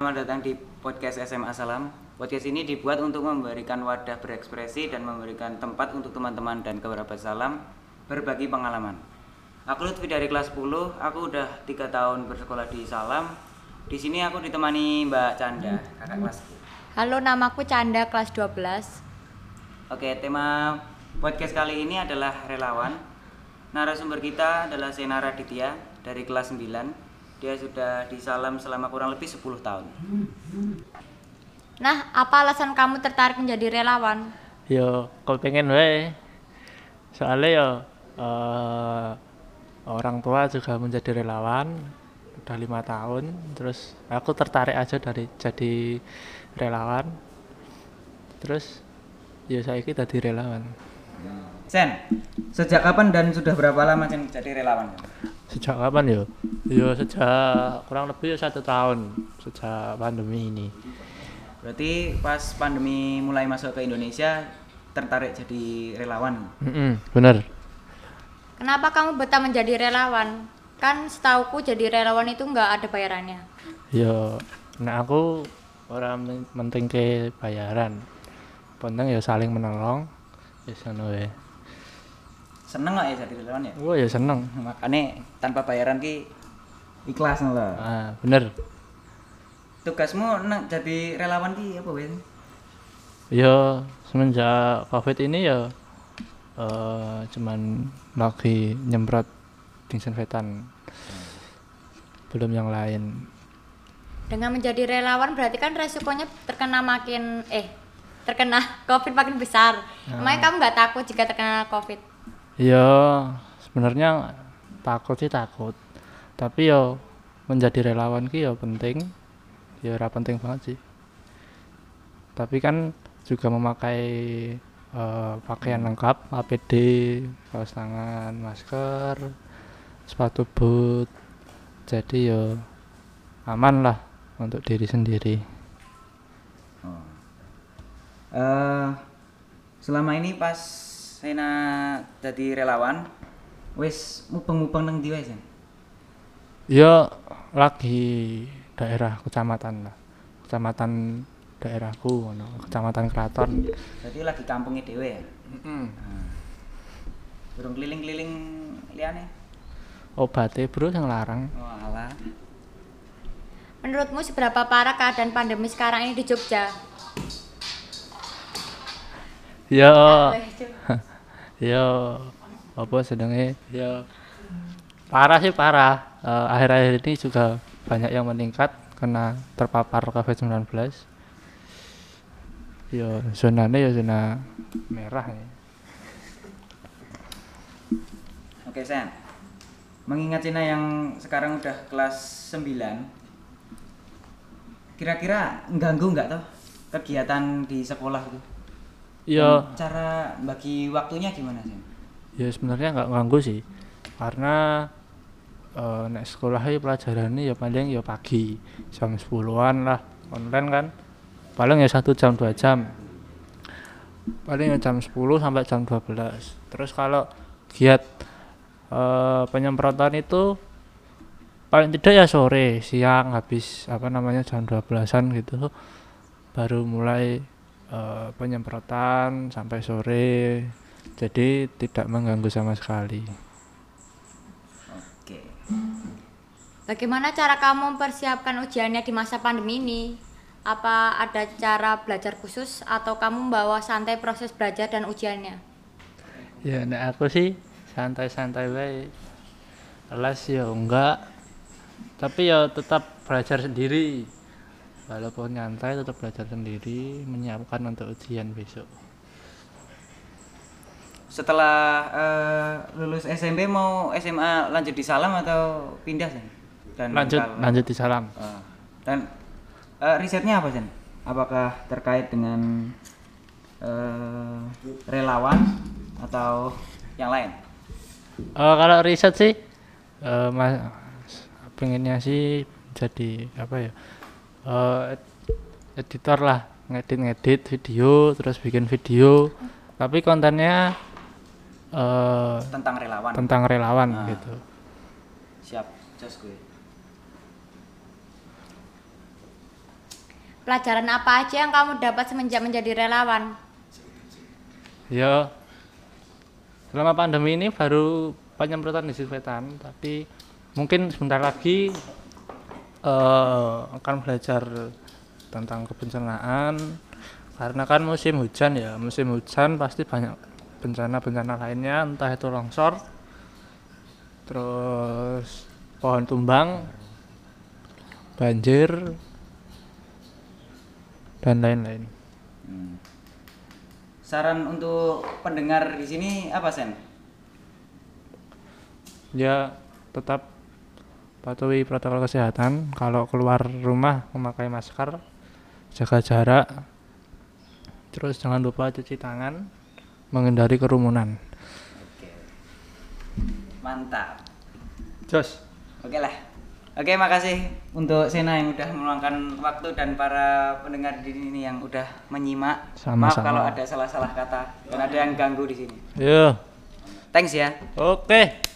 Selamat datang di podcast SMA Salam. Podcast ini dibuat untuk memberikan wadah berekspresi dan memberikan tempat untuk teman-teman dan kerabat salam berbagi pengalaman. Aku Lutfi dari kelas 10, aku udah tiga tahun bersekolah di Salam. Di sini aku ditemani Mbak Canda, kakak kelasku. Halo, namaku Canda kelas 12. Oke, tema podcast kali ini adalah relawan. Narasumber kita adalah Sena Raditya dari kelas 9. Dia sudah di Salam selama kurang lebih 10 tahun. Nah, apa alasan kamu tertarik menjadi relawan? yo kau pengen wae soalnya yo eh, orang tua juga menjadi relawan udah lima tahun terus aku tertarik aja dari jadi relawan terus ya saya kita jadi relawan Sen, sejak kapan dan sudah berapa lama Sen jadi relawan? Sejak kapan yo yo sejak kurang lebih ya satu tahun sejak pandemi ini Berarti pas pandemi mulai masuk ke Indonesia tertarik jadi relawan. Mm-mm, bener Kenapa kamu betah menjadi relawan? Kan setauku jadi relawan itu nggak ada bayarannya. yo nah aku orang penting ke bayaran penting ya saling menolong ya sana wae Seneng nggak ya jadi relawan ya? gua ya seneng Makanya tanpa bayaran ki ikhlas loh. ah bener Tugasmu nak jadi relawan ki apa Win? ya semenjak covid ini ya eh cuman lagi nyemprot disinfektan belum yang lain Dengan menjadi relawan berarti kan resikonya terkena makin eh terkena COVID makin besar. Emangnya kamu nggak takut jika terkena COVID? Ya sebenarnya takut sih takut. Tapi ya menjadi relawan ki ya penting. Ya ora penting banget sih. Tapi kan juga memakai eh, pakaian lengkap APD kaos tangan masker sepatu boot. Jadi ya aman lah untuk diri sendiri. Oh. Eh, selama ini pas Sena jadi relawan, wis mupeng-mupeng nang ndi wae Sen? ya lagi daerah kecamatan lah kecamatan daerahku ngono kecamatan Keraton Berarti lagi kampungnya dhewe ya. Burung keliling-keliling liane. obatnya bro yang larang Oh alah. Menurutmu seberapa parah keadaan pandemi sekarang ini di Jogja? ya ya apa sedangnya ya parah sih parah. Eh, akhir-akhir ini juga banyak yang meningkat karena terpapar COVID-19 ya zonanya ya zona merah ya. Oke Sen. Mengingat Cina yang sekarang udah kelas 9 Kira-kira ganggu nggak toh kegiatan di sekolah gitu? Ya Dan Cara bagi waktunya gimana sih? ya sebenarnya nggak ganggu sih. Karena eh nek sekolah ini pelajarannya ya paling ya pagi jam 10-an lah online kan. Paling ya satu jam dua jam. Paling ya jam 10 sampai jam 12 terus kalau giat eh penyemprotan itu paling tidak ya sore siang habis apa namanya jam 12-an gitu baru mulai eh, penyemprotan sampai sore jadi tidak mengganggu sama sekali Oke. Bagaimana cara kamu mempersiapkan ujiannya di masa pandemi ini? Apa ada cara belajar khusus atau kamu membawa santai proses belajar dan ujiannya? ya nek aku sih santai-santai wae kelas ya enggak tapi ya tetap belajar sendiri walaupun nyantai tetap belajar sendiri menyiapkan untuk ujian besok Setelah eh, lulus SMP mau SMA lanjut di Salam atau pindah Sen? Dan lanjut kalau- lanjut di salam Eh, dan eh, risetnya apa Sen? Apakah terkait dengan eh, relawan atau yang lain? Eh, kalau riset sih eh mas pengennya sih jadi apa ya eh, ed- editor lah ngedit ngedit video terus bikin video tapi kontennya eh Tentang relawan. tentang relawan Ah. gitu Siap, jos gue. Pelajaran apa aja yang kamu dapat semenjak menjadi relawan? Ya selama pandemi ini baru penyemprotan disinfektan, tapi mungkin sebentar lagi eh, akan belajar tentang kebencanaan karena kan musim hujan ya musim hujan pasti banyak bencana-bencana lainnya entah itu longsor terus pohon tumbang banjir dan lain-lain Hmm. Saran untuk pendengar di sini apa Sen? ya tetap patuhi protokol kesehatan kalau keluar rumah memakai masker jaga jarak terus jangan lupa cuci tangan menghindari kerumunan Oke. Mantap. jos Oke lah. Oke, makasih untuk Sena yang udah meluangkan waktu dan para pendengar di sini yang udah menyimak. Maaf Sama-sama. kalau ada salah-salah kata dan ada yang ganggu di sini. yo Thanks ya. oke